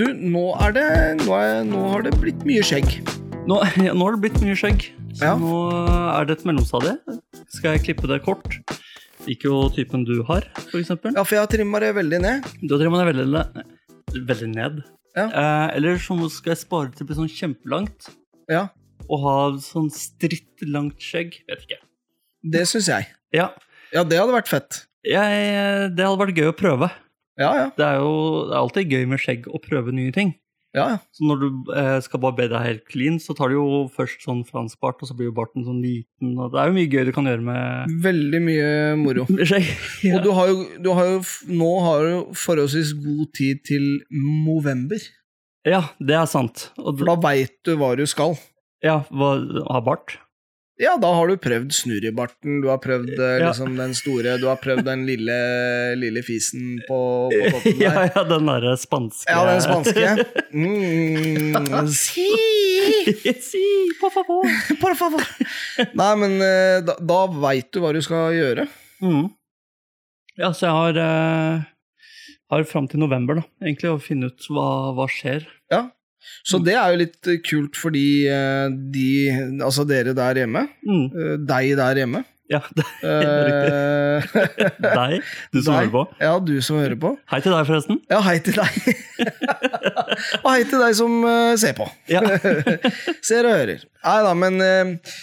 Du, nå er det Nå, er, nå har det blitt mye skjegg. Nå, ja, nå har det blitt mye skjegg, så Ja. nå er det et mellomstadie. Skal jeg klippe det kort? Ikke jo typen du har, eksempel. Ja, for jeg har trimma det veldig ned. Du har trimma det veldig, veldig ned. Ja. Eh, eller så skal jeg spare til å bli sånn kjempelangt, Ja, og ha sånn strittlangt skjegg. Vet ikke. det syns jeg. Ja, Ja, det hadde vært fett. jeg, det hadde vært gøy å prøve. Ja, ja. Det er jo det er alltid gøy med skjegg å prøve nye ting. ja, ja. Så når du eh, skal barbere deg helt clean, så tar du jo først sånn fransk bart, og så blir jo barten sånn liten. Og det er jo mye gøy du kan gjøre med, Veldig mye moro. skjegg. ja. Og du har jo, du har jo Nå har du forholdsvis god tid til november. Ja, det er sant. Og For da veit du hva du skal. ja, hva, ha bart? Ja, da har du prøvd snurrebarten, du har prøvd eh, Ja. liksom den store, du har prøvd den lille, lille fisen på, på toppen der. ja, den derre spanske Ja, den spanske. Mm, si, si, por favor. por favor. Nei, men eh, da, da veit du hva du skal gjøre. Mm. Ja, så jeg har, uh, har fram til november, da, egentlig, å finne ut hva, hva skjer. Så det er jo litt eh, kult fordi eh, de, altså dere der hjemme, Mm. eh, deg der hjemme Ja, det er riktig. deg, du som deg. hører på. Ja, du som hører på. Hei til deg, forresten. Ja, hei til deg. og hei til deg som uh, ser på. Ja. Ser og hører. Nei da, men uh,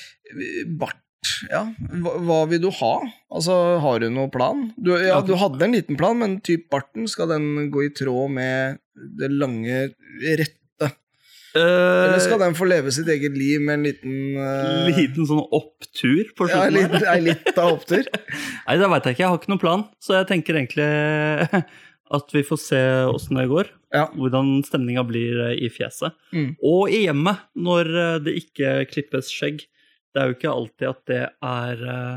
bart ja, hva, hva vil du ha? Altså, Har du noen plan? Du, ja, du hadde en liten plan, men typ barten, skal den gå i tråd med det lange, rette? Eller skal den få leve sitt eget liv med en liten uh... Liten sånn opptur på ja, slutten. en liten, ei lita opptur? Nei, det veit jeg ikke. Jeg har ikke noen plan. Så jeg tenker egentlig at vi får se åssen det går. Ja. Hvordan stemninga blir eh, i fjeset. Mm. Og i hjemmet, når eh, det ikke klippes skjegg. Det er jo ikke alltid at det er eh,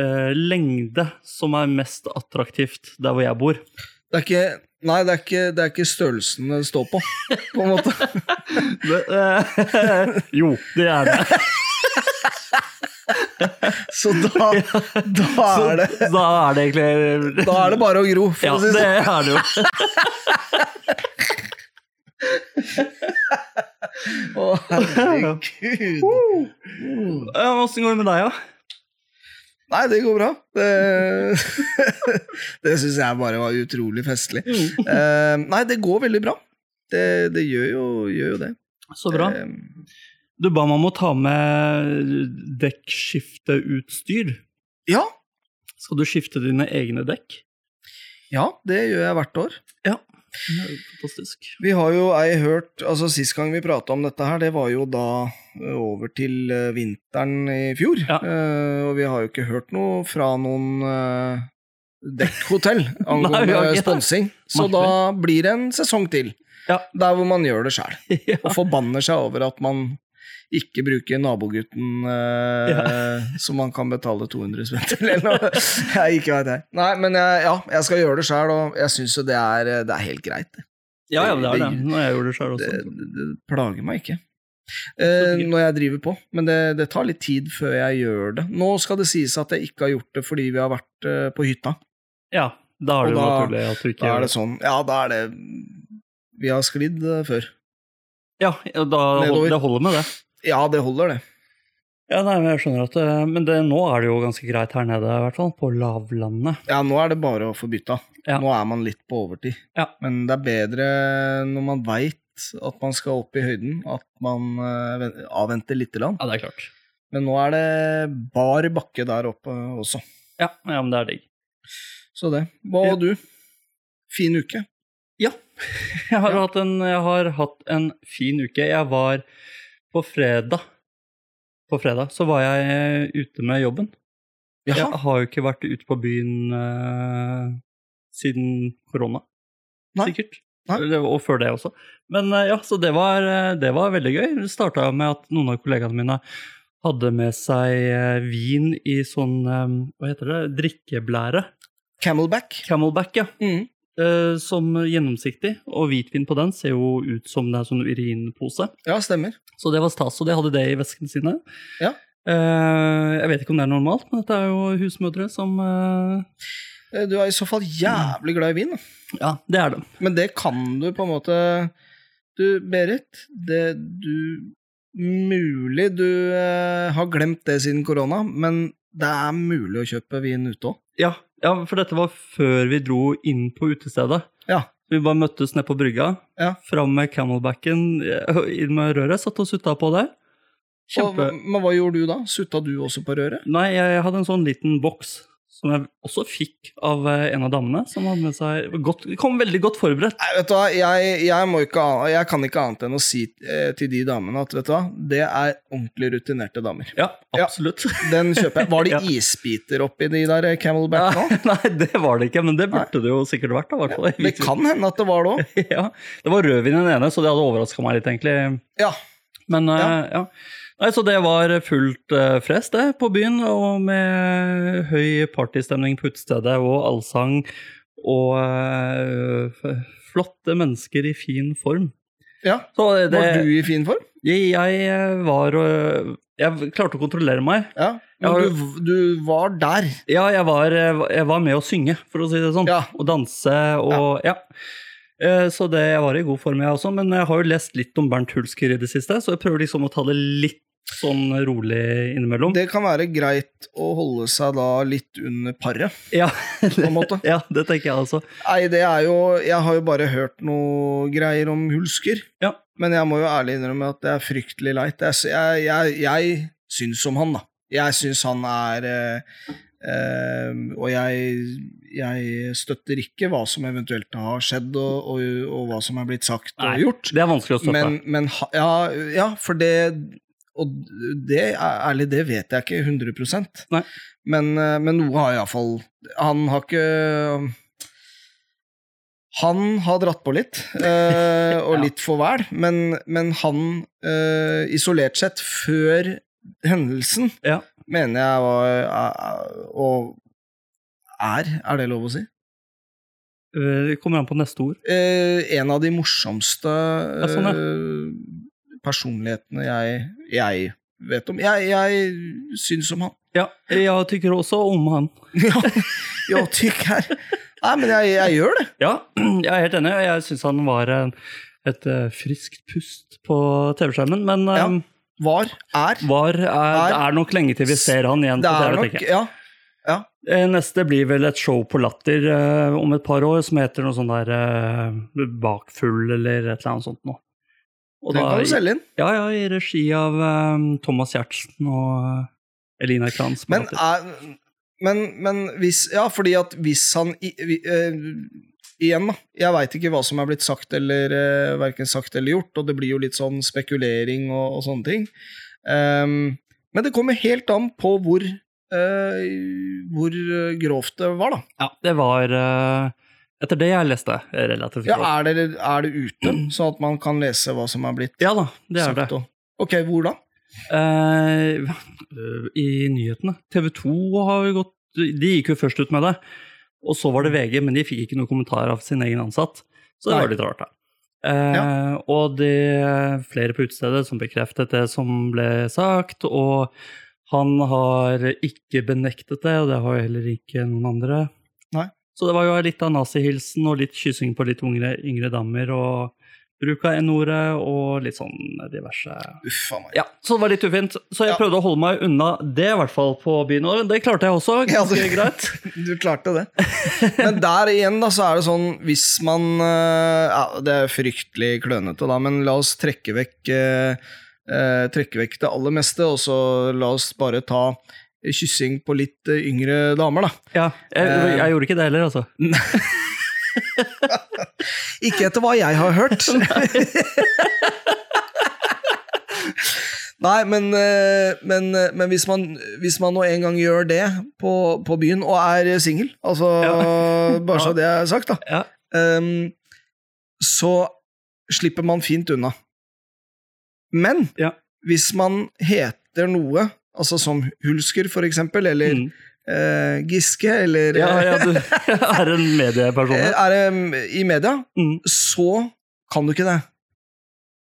eh, lengde som er mest attraktivt der hvor jeg bor. Det er ikke Nei, det er ikke, det er ikke størrelsen det står på, på en måte. Det, eh, jo, det er det. Så da, da er det da er det egentlig Da er det bare å gro, for Ja, å si det det sånn. er det jo. Å, herregud. Ja, uh, går det med deg, da? Nei, det går bra. Det, det syns jeg bare var utrolig festlig. Eh, nei, det går veldig bra. Det, det gjør, jo, gjør jo det. Så bra. Eh, Du ba meg om å ta med dekkskifteutstyr. ja, Skal du skifte dine egne dekk? ja, det gjør jeg hvert år. Ja. Fantastisk. Vi har jo ei hørt altså Sist gang vi prata om dette her, det var jo da eh, over til eh, vinteren i fjor. Ja. Uh, og vi har jo ikke hørt noe fra noen uh, dekkhotell angående sponsing. Så da blir det en sesong til. Ja. Der hvor man gjør det sjæl. ja. Og forbanner seg over at man ikke bruke nabogutten eh, som man kan betale 200 spenn til, eller noe. Jeg ikke vet jeg. Nei, men jeg, ja, jeg skal gjøre det sjøl, og jeg syns jo det er, det er helt greit. det. ja, ja, det er det. Når jeg gjør det sjøl også. det, det plager meg ikke. Eh, når jeg driver på, men det, det tar litt tid før jeg gjør det. Nå skal det sies at jeg ikke har gjort det fordi vi har vært eh, på hytta. Ja, da er det Og naturlig at du ikke Da er det. sånn, ja, da er det Vi har sklidd eh, før. Ja, ja, da det holder med det. Ja, det holder, det. Ja, nei, men jeg skjønner at Men det, nå er det jo ganske greit her nede, i hvert fall. På lavlandet. Ja, nå er det bare å få bytta. Ja. Nå er man litt på overtid. Ja. Men det er bedre når man veit at man skal opp i høyden, at man uh, ven- avventer lite grann. Ja, det er klart. Men nå er det bar bakke der oppe også. Ja, ja men det er digg. Så det. Hva Ja. du? Fin uke. Ja. Jeg har, hatt en, jeg har hatt en fin uke. Jeg var på fredag På fredag så var jeg eh, ute med jobben. Jeg har jo ikke vært ute på byen uh, siden korona. Sikkert. Nei. Og før det også. Men eh, ja, så det var, det var veldig gøy. Det starta med at noen av kollegaene mine hadde med seg vin i sånn Hva heter det? Drikkeblære. Camelback. Camelback, ja. Mm. Eh, som gjennomsiktig, og hvitvin på den ser jo ut som det er sånn urinpose. Ja, stemmer. Så det var stas, og de hadde det i veskene sine. Ja. Eh, jeg vet ikke om det er normalt, men dette er jo husmødre som eh, Du er i så fall jævlig glad i vin. Da. Ja, det er det. Men det kan du på en måte Du, Berit, det du Mulig du har glemt det siden korona, men det er mulig å kjøpe vin ute òg. Ja, ja, for dette var før vi dro inn på utestedet. Ja. Vi bare møttes nede på brygga, Ja. fram med camelbacken, eh, inn med røret, satt og utapå på det. Og, men hva gjorde du da? Sutta du også på røret? Nei, jeg hadde en sånn liten boks som jeg også fikk av eh, en av damene, som hadde med seg godt, Kom veldig godt forberedt. Nei, vet du hva, jeg, jeg, ikke, jeg kan ikke annet enn å si eh, til de damene at vet du hva, det er ordentlig rutinerte damer. Ja, Ja. absolutt. Den kjøper jeg. Var det Ja. isbiter oppi de der eh, Camelback nå? Nei, det var det ikke, men det burde det jo sikkert vært. da, hvert. Det kan hende at det var det òg. ja, Det var rødvin i den ene, så det hadde overraska meg litt, egentlig. Ja. Men Ja. Nei, Så det var fullt uh, fres, det, på byen, og med høy partystemning på utestedet og allsang og eh, flotte mennesker i fin form. ja. Så det, Var du i fin form? jeg, jeg eh, var Jeg klarte å kontrollere meg. Ja. Men du, du var der. Ja, jeg var, eh, jeg var med å synge, for å si det sånn. Ja. Og danse og ja. ja. Så det, jeg var i god form, jeg også. Men jeg har jo lest litt om Bernt Hulsker i det siste, så jeg prøver liksom å ta det litt sånn rolig innimellom. Det kan være greit å holde seg da litt under paret, ja, på en måte. ja, det tenker jeg altså. Nei, det er jo Jeg har jo bare hørt noe greier om Hulsker. Ja. Men jeg må jo ærlig innrømme at det er fryktelig leit. Jeg, jeg, jeg, jeg syns om han, da. Jeg syns han er eh, eh, Og jeg, jeg støtter ikke hva som eventuelt har skjedd, og, og, og hva som er blitt sagt og gjort. Det er vanskelig å støtte. Men, men ja, ja, for det Og det, ærlig, det vet jeg ikke 100 Nei. Men, eh, men noe har iallfall Han har ikke Han har dratt på litt, eh, og litt for vel, men, men han eh, isolert sett, før hendelsen, Ja. mener jeg var Og er, er det lov å si? Det kommer an på neste ord. Eh, en av de morsomste Ja, sånn, ja. Personlighetene jeg, jeg vet om. Jeg, jeg syns om han. Ja, jeg tykker også om han. ja, jeg tykker Nei, men jeg, jeg gjør det. Ja, jeg er helt enig. Jeg syns han var en, et eh, friskt pust på TV-skjermen, men Ja. eh, Var, er. var er, Er- det er nok lenge til vi ser han igjen Det på er TV. tenker jeg. Ja. ja. Eh, Neste blir vel et show på Latter uh, om et par år som heter noe sånn der uh, Bakfull eller et eller annet sånt noe. Og Den da- kan du selge inn. Ja, ja, i regi av um, Thomas Giertsen og eh, Elina Kranz. Men, er, men, men hvis Ja, fordi at hvis han i, vi, uh, Igjen, da. Jeg veit ikke hva som er blitt sagt eller uh, verken sagt eller gjort, og det blir jo litt sånn spekulering og, og sånne ting. Um, men det kommer helt an på hvor uh, hvor eh, grovt det var, da. ja, det var eh, Etter det jeg leste, relativt Ja, er, det, er det ute, sånn at man kan lese hva som er blitt Ja da, det er det. sagt? Og, ok, hvor da? Eh, I nyhetene. TV 2 har gått De gikk jo først ut med det. Og så var det VG, men de fikk ikke noen kommentar av sin egen ansatt. Så det Nei. var litt rart, da. Eh, Og det er flere på utestedet som bekreftet det som ble sagt, og han har ikke benektet det, og det har heller ikke noen andre. Så det var jo litt av nazihilsen og litt kyssing på litt yngre, yngre damer, og bruk av N-ordet og litt sånn diverse Uffa meg. ja, så det var litt ufint. Så jeg Ja. prøvde å holde meg unna det, i hvert fall på byen. Og det klarte jeg også, Ja, ganske du- greit. Du klarte det. Men der igjen, da, så er det sånn hvis man eh, Ja, det er fryktelig klønete, da, men la oss trekke vekk eh, eh, Trekke vekk det aller meste, og så la oss bare ta kyssing på litt eh, yngre damer, da. Ja, jeg, Eh. jeg gjorde ikke det heller, altså. Ikke etter hva jeg har hørt. Nei, men, eh, men, men hvis, man, hvis man nå en gang gjør det på, på byen, og er singel, altså bare så det er sagt, da, Ja. um, så slipper man fint unna. Men Ja. hvis man heter noe, altså som Hulsker for eksempel, eller Mm. eh, Giske, eller ja, ja, du er en medieperson. eh, er det mm, i media, Mm. så kan du ikke det.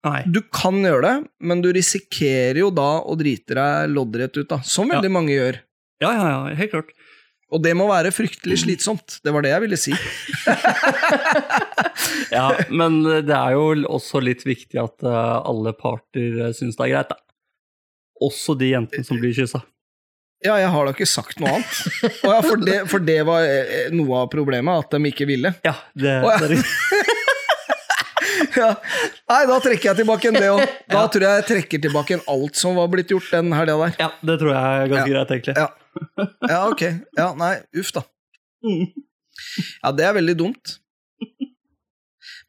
Nei. Du kan gjøre det, men du risikerer jo da å drite deg loddrett ut, da. Som veldig mange gjør. Ja, ja, ja, helt klart. Og det må være fryktelig slitsomt. Det var det jeg ville si. Ja, men det er jo også litt viktig at eh, alle parter syns det er greit, da. Også de jentene som blir kyssa. Ja, jeg har da ikke sagt noe annet. Ja, for, det, for det var eh, noe av problemet, at de ikke ville. Ja, det, ja. det er riktig. Ja. Nei, da trekker jeg tilbake en det òg. Da tror jeg jeg trekker tilbake en alt som var blitt gjort den helga der. Ja, det tror jeg er ganske greit, egentlig. Ja. Ja, ok. Ja, nei, uff da. Ja, det er veldig dumt.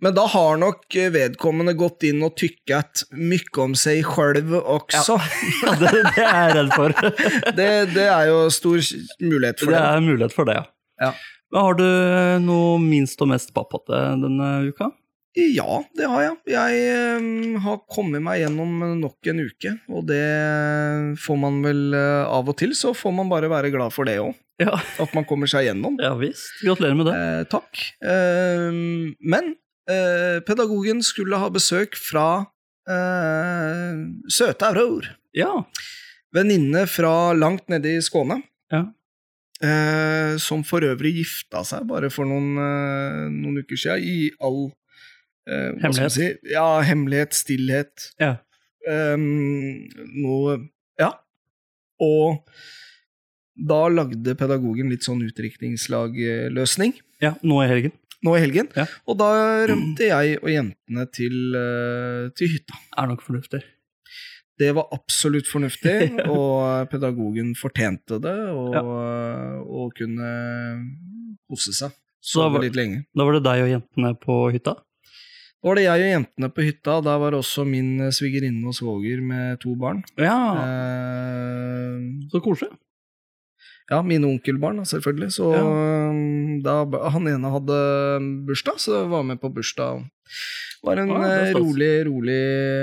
Men da har nok vedkommende gått inn og tykket mye om seg sjøl også. Ja, det, det er jeg redd for. Det, det er jo stor mulighet for Det det. er mulighet for det, ja. Ja. Men har du noe minst og mest pappate denne uka? Ja, det har jeg. Jeg eh, har kommet meg gjennom nok en uke, og det får man vel eh, av og til, så får man bare være glad for det òg. Ja, At man kommer seg gjennom. ja visst. Gratulerer med det. Eh, takk. Eh, men pedagogen skulle ha besøk fra eh, Søte Auror. Ja. Venninne fra langt nede i Skåne. Ja. Eh, som for øvrig gifta seg bare for noen, eh, noen uker siden, i all hemmelighet. Si? Ja, hemmelighet, stillhet. Ja. Um, noe Ja. Og da lagde pedagogen litt sånn utdrikningslagløsning ja, nå i helgen. Nå i helgen. Ja. Og da rømte jeg og jentene til, eh, til hytta. Er nok fornuftig. Det var absolutt fornuftig, og pedagogen fortjente det, og, og kunne kose seg. Sove var- litt lenge. Da var det deg og jentene på hytta? Da var det jeg og jentene på hytta. Der var også min svigerinne og svoger med to barn. Ja, Eh, så koselig. Ja, mine onkelbarn, selvfølgelig. Så ja. da han ene hadde bursdag, så jeg var med på bursdag. Det var en ja, det er eh, rolig, rolig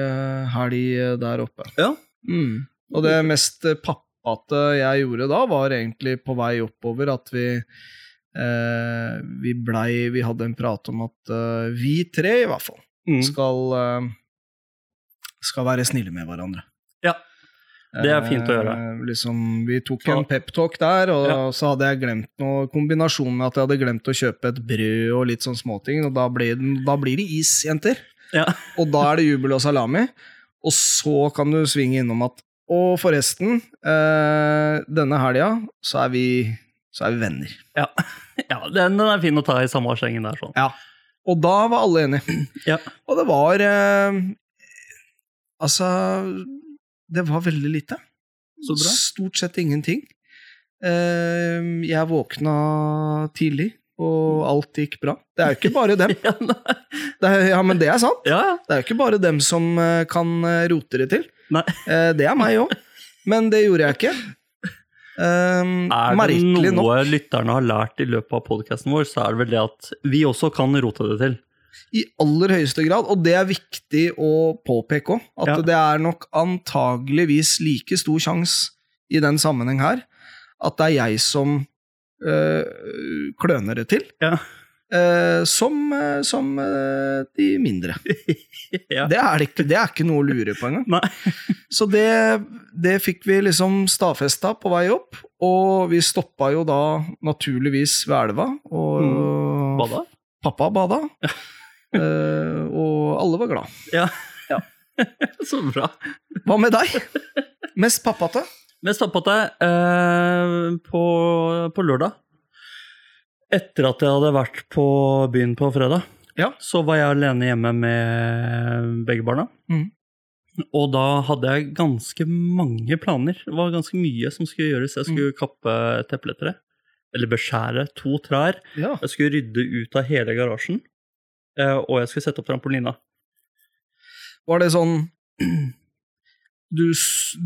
eh, helg eh, der oppe. Ja. Mm. Og det mest pappate jeg gjorde da, var egentlig på vei oppover at vi eh, vi blei Vi hadde en prat om at eh, vi tre, i hvert fall, Mm. skal eh, skal være snille med hverandre. Ja. Det er fint å gjøre. Eh, liksom, vi tok Så- en peptalk der, og Ja. så hadde jeg glemt noe kombinasjon med at jeg hadde glemt å kjøpe et brød og litt sånn småting, og da, blir, da blir det is, jenter. Ja. Og da er det jubel og salami. Og så kan du svinge innom at Og forresten, eh, denne helga så er vi så er vi venner. ja. ja den, den er fin å ta i samme slengen der, sånn. Ja. Og da var alle enige. Ja. Og det var eh, Altså Det var veldig lite. Så bra. Stort sett ingenting. Eh, jeg våkna tidlig, og alt gikk bra. Det er jo ikke bare dem. Det er, ja, men det er sant. Det er jo ikke bare dem som eh, kan eh, rote det til. Eh, det er meg òg. Men det gjorde jeg ikke. Um, Er det noe nok. lytterne har lært i løpet av podkasten vår, så er det vel det at vi også kan rote det til. I aller høyeste grad, og det er viktig å påpeke òg, at Ja. det er nok antageligvis like stor sjanse i den sammenheng her at det er jeg som øh, kløner det til, Ja. øh, som, øh, som øh, de mindre. ja. Det er, det, ikke, det er ikke noe å lure på engang. Så det, det fikk vi liksom stadfesta på vei opp, og vi stoppa jo da naturligvis ved elva, og Mm. bada? pappa bada. Eh, og alle var glad. Ja. Så bra. Hva med deg? Mest pappate? Mest pappate uh, på, på lørdag. Etter at jeg hadde vært på byen på fredag, Ja. så var jeg alene hjemme med begge barna. Mm. Og da hadde jeg ganske mange planer. Det var ganske mye som skulle gjøres. Jeg skulle kappe et epletre. Eller beskjære to trær. Ja. Jeg skulle rydde ut av hele garasjen. Eh, Og jeg skulle sette opp trampolina. Var det sånn du,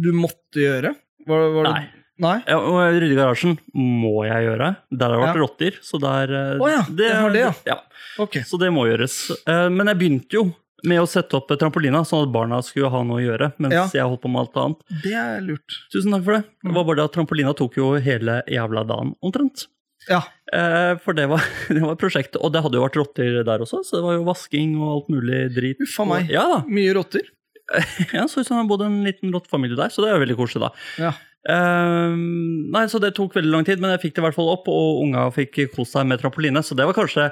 du måtte gjøre? Var, var det, Nei. Nei? Ja, og rydde garasjen må jeg gjøre. Der har det vært Ja. rotter, så der oh, ja, det det, det, ja. Okay. Så det må gjøres. Eh, Men jeg begynte jo med å sette opp trampolina, sånn at barna skulle ha noe å gjøre, mens Ja. jeg holdt på med alt annet. Det er lurt. Tusen takk for det. Det Mm. var bare det at trampolina tok jo hele jævla dagen, omtrent. Ja. Eh, For det var, det var prosjektet, og det hadde jo vært rotter der også, så det var jo vasking og alt mulig drit. Uffa meg. meg. Ja. Mye rotter. Ja, så ut som det bodde en liten rottefamilie der, så det er jo veldig koselig, da. Ja. Ehm, nei, så det tok veldig lang tid, men jeg fikk det i hvert fall opp, og unga fikk kost seg med trampoline. Så det var kanskje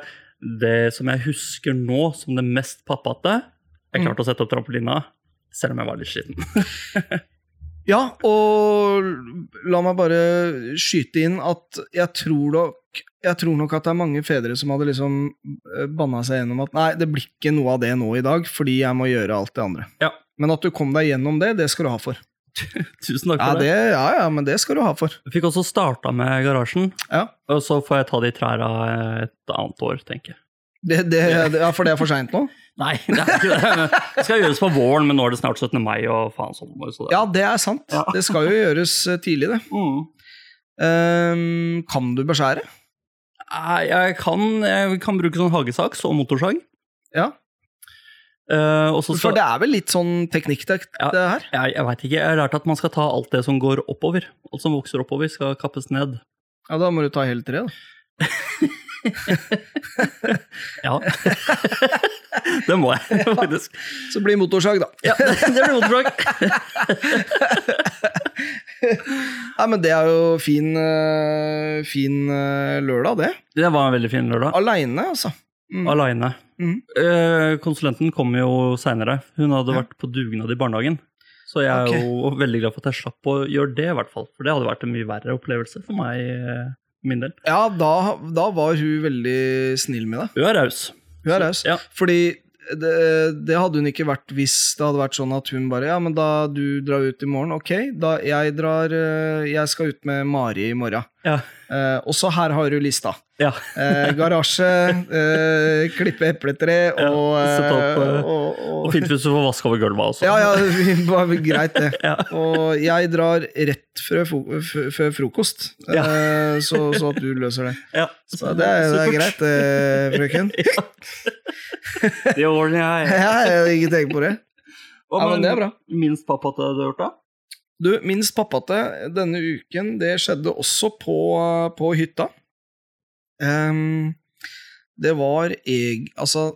det som jeg husker nå som det mest pappate. Jeg klarte å sette opp trampolina, selv om jeg var litt sliten. Ja, og la meg bare skyte inn at jeg tror nok jeg tror nok at det er mange fedre som hadde liksom banna seg gjennom at nei, det blir ikke noe av det nå i dag, fordi jeg må gjøre alt det andre. Ja. Men at du kom deg gjennom det, det skal du ha for. Tusen takk Ja, for det. det, ja, ja, men det skal du ha for. Jeg fikk også starta med garasjen, Ja, og så får jeg ta de trærne et annet år, tenker jeg. Det, det, ja For det er for seint nå? Nei, det er ikke det. Det skal gjøres på våren, men nå er det snart 17. mai, og faen sånn. Så det. Ja, det er sant. Ja. Det skal jo gjøres eh, tidlig, det. Mm. Um, kan du beskjære? Jeg kan, jeg kan bruke sånn hagesaks og motorsag. Ja. Uh, og så For det er vel litt sånn teknikk, det, Ja. det her? jeg, jeg vet ikke, jeg har lært at man skal ta alt det som går oppover. Alt som vokser oppover, skal kappes ned. Ja, Da må du ta hele treet, da. Ja. det må jeg faktisk. Så blir motorsag, da. Ja, det, det blir motorsag. Nei, men det er jo fin, eh, fin eh, lørdag, det. Det var en veldig fin lørdag. Aleine, altså. Mm. Aleine. Mhm. Eh, konsulenten kom jo seinere. Hun hadde Ja. vært på dugnad i barnehagen. Så jeg er okay. jo veldig glad for at jeg slapp å gjøre det, i hvert fall. For det hadde vært en mye verre opplevelse for meg. Min del. Ja, da, da var hun veldig snill med deg. Hun er raus. Hun er raus. Ja. Fordi det, det hadde hun ikke vært hvis det hadde vært sånn at hun bare Ja, men da du drar ut i morgen, ok, da jeg drar eh, Jeg skal ut med Mari i morgen. Ja. Eh, og så her har du lista. Ja. Eh, garasje, eh, klippe epletre og, ja, opp, eh, eh, og, Og og fint hvis du får vaske over gulvet også. Ja, ja, det var greit, det. Ja. Og jeg drar rett før, frokost, Ja. eh, så, så at du løser det. Ja. Så det, er- det er greit, eh, frøken. Det ordner jeg. Jeg har ikke tenkt på det. Hva Ja, men med det er bra. Minst pappate du har gjort, da? Du, minst pappate denne uken, det skjedde også på, på hytta. Ehm, det var jeg Altså,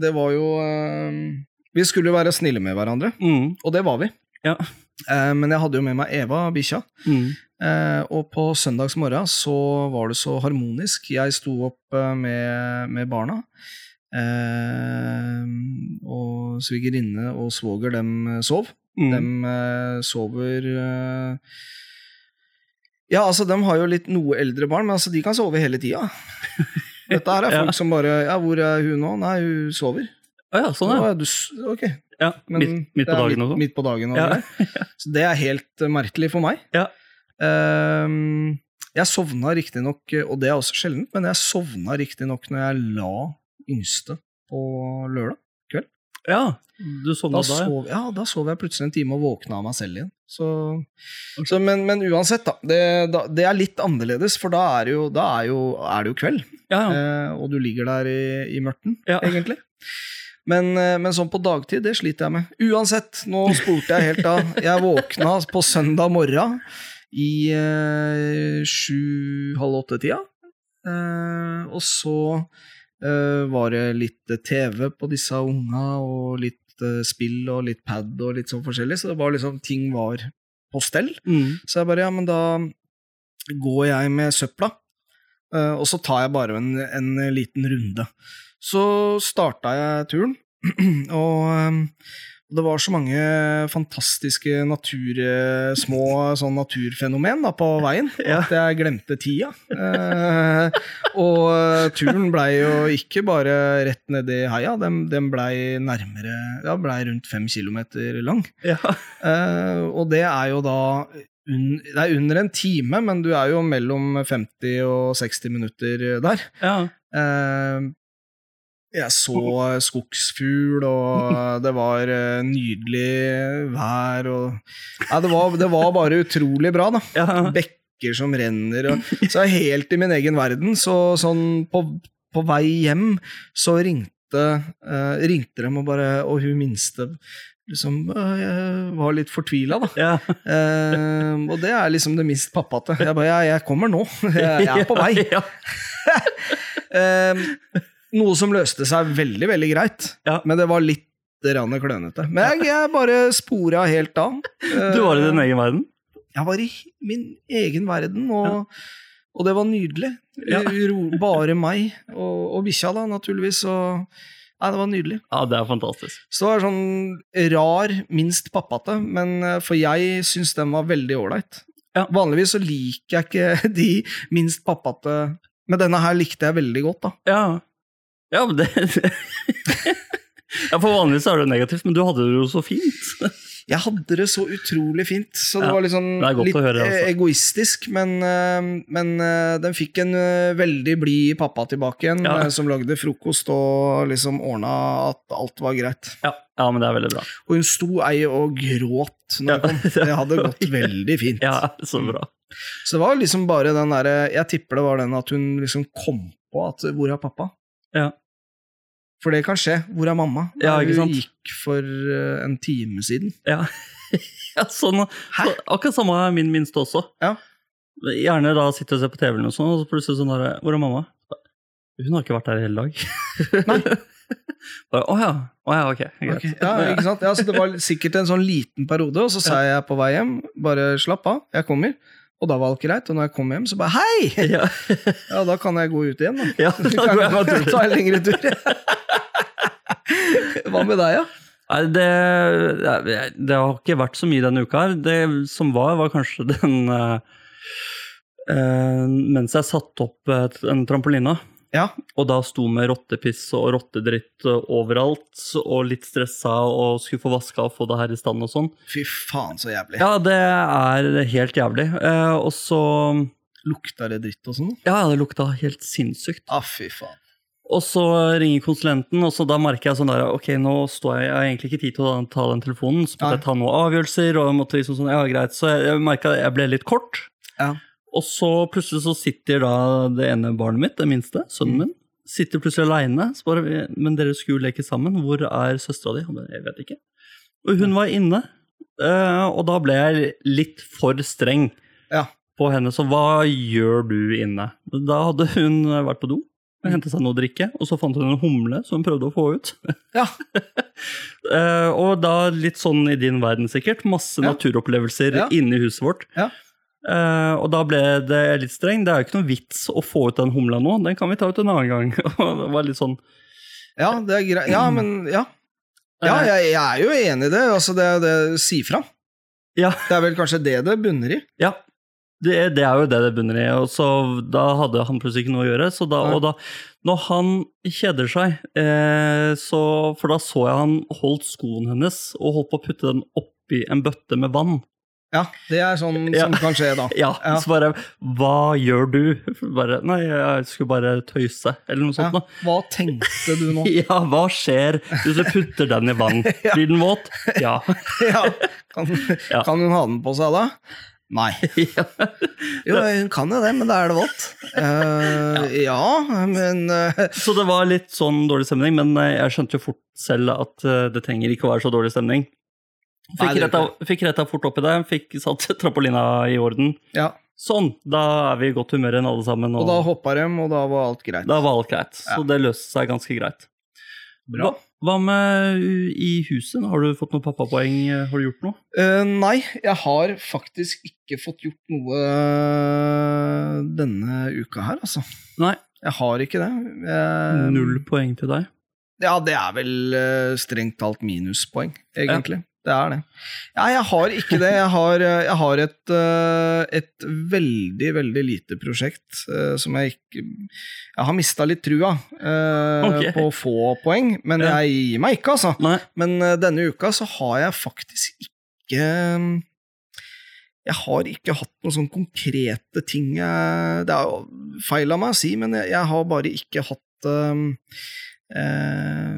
det var jo um, Vi skulle jo være snille med hverandre, Mm. og det var vi. Ja. Uh, men jeg hadde jo med meg Eva, bikkja, Mm. Uh, og på søndags morgen så var det så harmonisk. Jeg sto opp uh, med, med barna. Og svigerinne og svoger, dem eh, sov. Mm. Dem eh, sover Ja, altså, de har jo litt noe eldre barn, men altså, de kan sove hele tida. Dette her er Ja. folk som bare Ja, hvor er hun nå? Nei, hun sover. Å ja, sånn, er ja. ja, du, ok. ja. Men Midt, midt på dagen også. midt, midt på dagen og Ja. Så det er helt eh, merkelig for meg. Ja. Um, jeg sovna riktignok, og det er også sjeldent, men jeg sovna riktignok når jeg la yngste på lørdag. Ja, du sovna Da da, ja. sov, ja, da sov jeg plutselig en time og våkna av meg selv igjen. Så, så, men, men uansett, da det, da. det er litt annerledes, for da er det jo, er jo, er det jo kveld. ja. ja. Eh, og du ligger der i, i mørten, Ja. egentlig. Men, eh, men sånn på dagtid, det sliter jeg med. Uansett, nå spurte jeg helt av. Jeg våkna på søndag morgen i eh, sju-halv åtte-tida. Eh, og så var det litt TV på disse unga, og litt eh, spill og litt pad og litt sånn forskjellig, så det var liksom, ting var på stell. Mm. Så jeg bare, ja, men da går jeg med søpla, eh, og så tar jeg bare en, en liten runde. Så starta jeg turen, og eh, det var så mange fantastiske natur, eh, små sånn naturfenomen da, på veien at jeg glemte tida. Eh, og eh, turen blei jo ikke bare rett nedi heia, den, den blei nærmere Ja, blei rundt fem kilometer lang. Ja. Eh, og det er jo da Det er under en time, men du er jo mellom 50 og 60 minutter der. ja. Eh, jeg så skogsfugl, og det var eh, nydelig vær, og Nei, det var, det var bare utrolig bra, da. ja. Bekker som renner, og Så helt i min egen verden. Så sånn på, på vei hjem så ringte, eh, ringte de og bare Og hun minste liksom øh, jeg var litt fortvila, da. ja. Eh, og det er liksom det minst pappate. Jeg bare jeg, jeg kommer nå. Jeg, jeg er på vei. Ja. Eh, noe som løste seg veldig, veldig greit, Ja. men det var litt klønete. Men jeg, jeg bare spora helt av. Du var i din egen verden? Jeg var i min egen verden, og, og det var nydelig. Ja. Bare meg og, og bikkja, da, naturligvis. Og, nei, det var nydelig. Ja, det er fantastisk. Så det var sånn rar, minst pappate, men eh, for jeg syns den var veldig ålreit. Ja. Vanligvis så liker jeg ikke de minst pappate, men denne her likte jeg veldig godt, da. Ja, ja men det Ja, For vanligvis er det negativt, men du hadde det jo så fint. Jeg hadde det så utrolig fint, så det Ja, var sånn det litt høre, altså. eh, egoistisk, men, eh, men eh, den fikk en eh, veldig blid pappa tilbake igjen, Ja. som lagde frokost og liksom ordna at alt var greit. Ja, ja, men det er veldig bra. Og hun sto ei og gråt når Ja. kom. Det hadde gått veldig fint. Ja, så bra. Så det var liksom bare den derre Jeg tipper det var den at hun liksom kom på at Hvor er pappa? Ja. For det kan skje. Hvor er mamma? Ja, ikke sant? Hun gikk for eh, en time siden. Ja, ja sånn, så, akkurat samme er min minste også. Ja. Gjerne da sitte og se på TV eller noe sånt, og så plutselig sånn der, Hvor er mamma? Hun har ikke vært der i hele dag. Nei. Bare, Å ja. Å ja, ok. Greit. Ok, Ja, ikke sant? Ja, så det var sikkert en sånn liten periode, og så sa jeg på vei hjem bare slapp av, jeg kommer. Og da var alt greit, og når jeg kom hjem, så bare hei! Ja, Ja, da kan jeg gå ut igjen, da. ja da kan går jeg meg ta en lengre tur. Hva med deg, ja? Det, det har ikke vært så mye denne uka her. Det som var, var kanskje den uh, Mens jeg satte opp en trampoline, Ja, og da sto med rottepiss og rottedritt overalt, og litt stressa og skulle få vaska og få det her i stand og sånn. fy faen så jævlig. Ja, det er helt jævlig. Eh, og så Lukta det dritt og sånn? Ja, det lukta helt sinnssykt. Ah, fy faen. Og så ringer konsulenten, og så da merker jeg sånn der Ok, nå står jeg, jeg har egentlig ikke tid til å ta den telefonen, så måtte Nei. jeg ta noen avgjørelser, og jeg måtte liksom sånn Ja, greit. Så jeg, jeg merka jeg ble litt kort. Ja. Og så plutselig så sitter da det ene barnet mitt, det minste, sønnen Mm. min, sitter plutselig aleine. Men dere skulle leke sammen. Hvor er søstera di? Han bare, Jeg vet ikke. Og hun var inne, eh, og da ble jeg litt for streng Ja. på henne. Så hva gjør du inne? Da hadde hun vært på do. Hente seg noe å drikke, og så fant hun en humle som hun prøvde å få ut. Ja. Eh, og da litt sånn i din verden, sikkert. Masse Ja. naturopplevelser Ja. inne i huset vårt. Ja. Eh, og da ble det litt streng. Det er jo ikke noe vits å få ut den humla nå, den kan vi ta ut en annen gang. Det var litt sånn Ja, det er greit. Ja, men ja. Ja, eh, jeg, jeg er jo enig i det. Altså, det er det Si fra. Ja. Det er vel kanskje det det bunner i. Ja, det, det er jo det det bunner i. Og så da hadde han plutselig ikke noe å gjøre. Så da, og da, når han kjeder seg, eh, så, for da så jeg han holdt skoen hennes og holdt på å putte den oppi en bøtte med vann. Ja, det er sånn Ja. som kan skje da. Ja, Ja. Så bare Hva gjør du? Bare, Nei, jeg skulle bare tøyse, eller noe Ja. sånt. da. Hva tenkte du nå? Ja, hva skjer hvis du putter den i vann? Blir den våt? Ja. Ja. Kan, Ja. kan hun ha den på seg da? Nei. Jo, hun kan jo det, men da er det vått. Uh, ja, men uh... Så det var litt sånn dårlig stemning, men eh, jeg skjønte jo fort selv at det trenger ikke å være så dårlig stemning. Fikk, retta, fikk retta fort opp i det, fikk satt trampolina i orden. Ja, Sånn, da er vi i godt humør igjen alle sammen, og og, da hoppa de, og da var alt greit. da var alt greit. Ja. Så det løste seg ganske greit. Bra. Hva, med i huset? Har du fått noen pappapoeng? Eh, Har du gjort noe? Uh, nei, jeg har faktisk ikke fått gjort noe eh, denne uka her, altså. Nei. Jeg har ikke det. Jeg, Null poeng til deg? Ja, det er vel eh, strengt talt minuspoeng, egentlig. Det er det. Ja, jeg har ikke det. Jeg har, eh, jeg har et, eh, et veldig, veldig lite prosjekt eh, som jeg ikke Jeg har mista litt trua eh, Ok. på å få poeng, men Ja. jeg gir meg ikke, altså. Nei. Men denne uka så har jeg faktisk ikke Jeg har ikke hatt noen sånne konkrete ting jeg Det er feil av meg å si, men jeg, jeg har bare ikke hatt um, eh,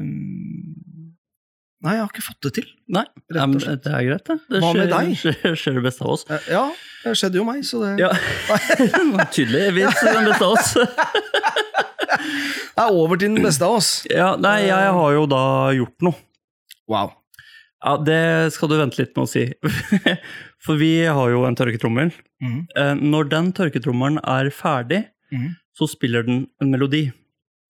Nei, jeg har ikke fått det til, Nei, rett men det er greit, det. det Hva med skjer, deg? Skjer, skjer det beste av oss. Eh, Ja, det skjedde jo meg, så det Ja, Tydeligvis den beste av oss. det er over til den beste av oss. Ja, nei, jeg har jo da gjort noe. Wow. Ja, Det skal du vente litt med å si. For vi har jo en tørketrommel. Mhm. Eh, Når den tørketrommelen er ferdig, mm. så spiller den en melodi.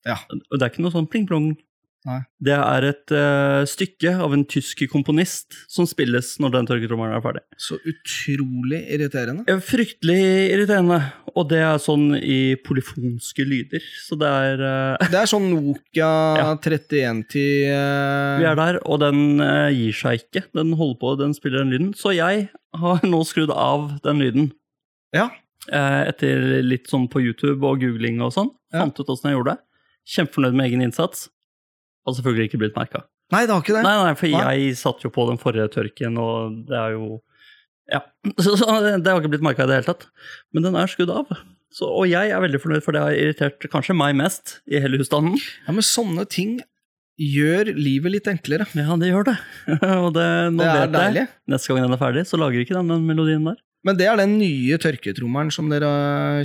Ja. Det er ikke noe sånn pling-plong Nei. Det er et uh, stykke av en tysk komponist som spilles når den tørketrommelen er ferdig. Så utrolig irriterende. Ja, Fryktelig irriterende, og det er sånn i polyfonske lyder. Så det er uh, Det er sånn Nokia Ja. 3110 uh... Vi er der, og den eh, gir seg ikke. Den holder på, den spiller den lyden. Så jeg har nå skrudd av den lyden. Ja. Eh, etter litt sånn på YouTube og googling og sånn. Ja. Fant ut åssen jeg gjorde det. Kjempefornøyd med egen innsats. Har selvfølgelig ikke blitt merka. Nei, det har ikke det. Nei, nei, for Nei. jeg satt jo på den forrige tørken, og det er jo Ja. Så, så det har ikke blitt merka i det hele tatt. Men den er skudd av. Så, og jeg er veldig fornøyd, for det har irritert kanskje meg mest i hele husstanden. Ja, Men sånne ting gjør livet litt enklere. Ja, det gjør det. og det, nå Det er vet jeg. deilig. Neste gang den er ferdig, så lager ikke den den melodien der. Men det er den nye tørketrommelen som dere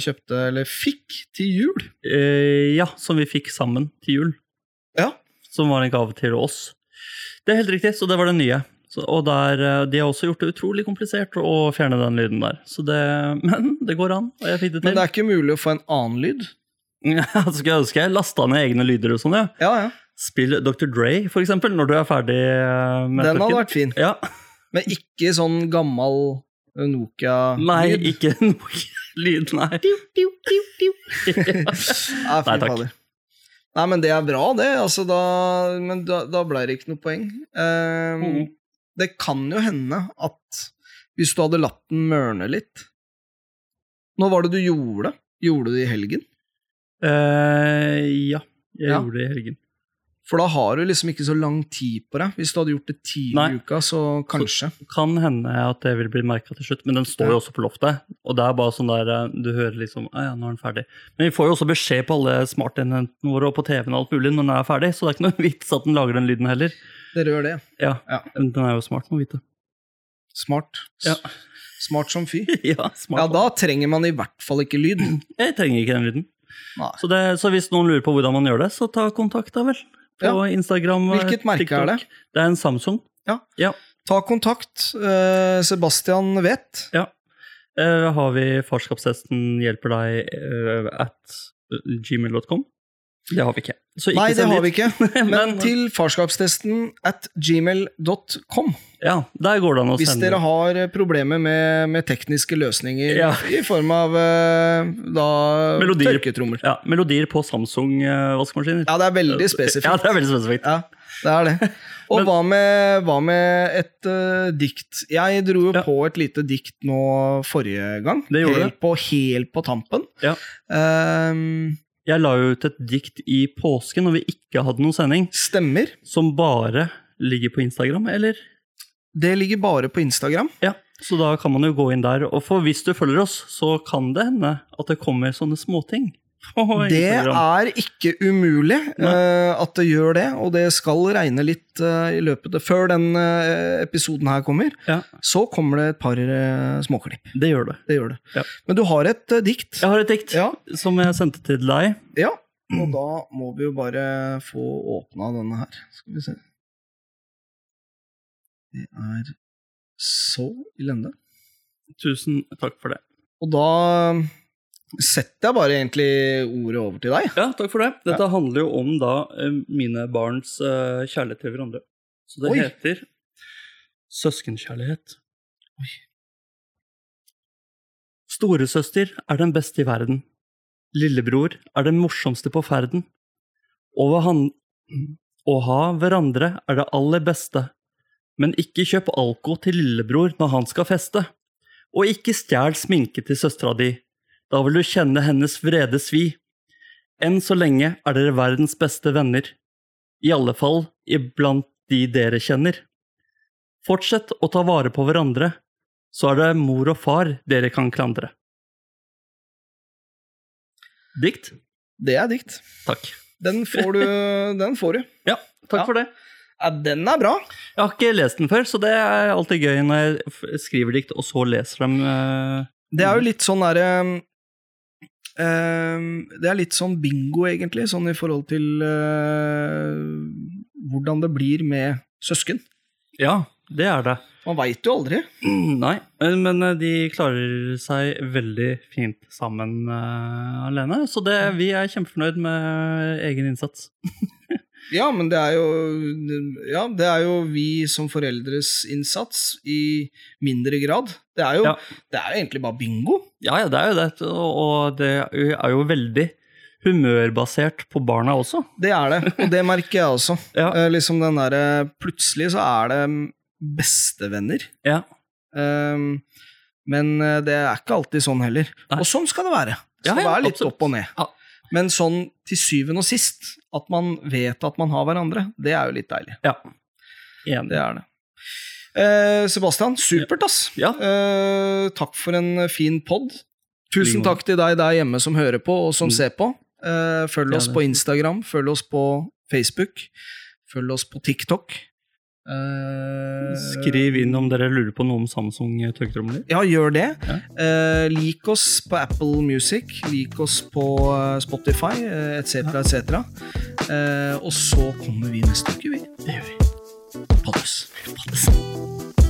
kjøpte, eller fikk, til jul. Eh, ja, som vi fikk sammen til jul. Ja. Som var en gave til oss. Det er helt riktig, så det var den nye. Så, og der, eh, de har også gjort det utrolig komplisert å fjerne den lyden der. Så det, men det går an, og jeg fikk det til. Men det er ikke mulig å få en annen lyd. Ja, så skulle jeg ønske jeg lasta ned egne lyder og sånn, ja. Ja, ja. Spill Dr. Dre, for eksempel, når du er ferdig eh, med Den hadde vært fin. Ja. Men ikke sånn gammel Nokia-lyd. Nei, ikke Nokia-lyd, nei. Ja, fy Nei, takk. Nei, men det er bra, det. Altså, da, men da, da ble det ikke noe poeng. Ehm, mm. Det kan jo hende at hvis du hadde latt den mørne litt Når var det du gjorde det? Gjorde du det i helgen? Uh, ja, jeg Ja. gjorde det i helgen. For da har du liksom ikke så lang tid på deg. Hvis du hadde gjort det tidlig i uka, så kanskje. Kan hende at det vil bli merka til slutt, men den står jo også på loftet. Og det er bare sånn der eh, du hører liksom ja, nå er den ferdig. Men vi får jo også beskjed på alle smartenhetene våre og på TV-en og alt mulig når den er ferdig, så det er ikke noe vits at den lager den lyden heller. Dere gjør det. Ja, Ja. Den er jo smart, må vite. Smart. Ja. Smart som fy. ja, smart. Ja, da trenger man i hvert fall ikke lyd. Jeg trenger ikke den lyden. Så, det, så hvis noen lurer på hvordan man gjør det, så ta kontakt, da vel. På Instagram. eh, Hvilket merke er det? Det er en Samsung. Ja. Ta kontakt. Eh, Sebastian vet. Eh, har vi farskapstesten hjelper deg eh, at gmail.com? Det har vi ikke. Så ikke Nei, det har vi ikke. Men Men- til farskapstesten at gmail.com. Ja, der går det an å Hvis sende. dere har eh, problemer med, med tekniske løsninger Ja. i form av eh, da Melodier. tørketrommel. ja, melodier på Samsung-vaskemaskiner. Ja, det er veldig spesifikt. Ja, det er veldig spesifikt. Ja, det er det. Og Men- hva, med, hva med et uh, dikt? Jeg dro jo Ja. på et lite dikt nå forrige gang. Det gjorde helt, på, helt på tampen. Ja. Ehm, Jeg la jo ut et dikt i påsken når vi ikke hadde noen sending, stemmer. som bare ligger på Instagram, eller? Det ligger bare på Instagram. Ja, så da kan man jo gå inn der. Og for hvis du følger oss, så kan det hende at det kommer sånne småting. Det er ikke umulig eh, at det gjør det, og det skal regne litt uh, i løpet av Før den uh, episoden her kommer, Ja, så kommer det et par uh, småklipp. det gjør det. Det gjør det. Ja. Men du har et dikt. Jeg har et dikt Ja. som jeg sendte til deg. Ja, og da må vi jo bare få åpna denne her. Skal vi se. Det er så illende. Tusen takk for det. Og da setter jeg bare egentlig ordet over til deg. Ja, takk for det. Dette handler jo om da eh, mine barns uh, kjærlighet til hverandre. Så det Oi. heter søskenkjærlighet. Storesøster er den beste i verden. Lillebror er den morsomste på ferden. Å ha hverandre er det aller beste. Men ikke kjøp alko til lillebror når han skal feste. Og ikke stjel sminke til søstera di. Da vil du kjenne hennes vrede svi. Enn så lenge er dere verdens beste venner. I alle fall iblant de dere kjenner. Fortsett å ta vare på hverandre, så er det mor og far dere kan klandre. Dikt? Det er dikt. Takk. Den får du. Den får du. Ja, takk Ja. for det. Ja, den er bra. Jeg har ikke lest den før, så det er alltid gøy når jeg skriver dikt, og så leser dem. eh, Det er jo litt sånn derre Det er litt sånn bingo, egentlig, sånn i forhold til eh, hvordan det blir med søsken. Ja, det er det. Man veit jo aldri. Nei, men men, eh, de klarer seg veldig fint sammen eh, alene. Så det, vi er kjempefornøyd med egen innsats. Ja, men det er jo Ja, det er jo vi som foreldres innsats i mindre grad. Det er jo, Ja. det er egentlig bare bingo. Ja, ja, det er jo det. Og det er jo veldig humørbasert på barna også. Det er det, og det merker jeg også. Ja. Eh, liksom den derre Plutselig så er det bestevenner. Ja. Um, men eh, det er ikke alltid sånn heller. Nei. Og sånn skal det være. Det Ja, skal ja, være litt absolutt. opp og ned. Men sånn til syvende og sist, at man vet at man har hverandre, det er jo litt deilig. ja. Enig. Det er det. Eh, Sebastian, supert, ass. Ja. Eh, takk for en fin pod. Tusen takk til deg der hjemme som hører på, og som Mm. ser på. Eh, følg oss på Instagram, følg oss på Facebook, følg oss på TikTok. Eh, Skriv inn om dere lurer på noe om Samsung tørketromler. Ja, gjør det. Ja. Uh, lik oss på Apple Music, lik oss på eh, Spotify, etc., etc. uh, og så kommer vi neste uke, vi. Det gjør vi. Poddes. Poddes.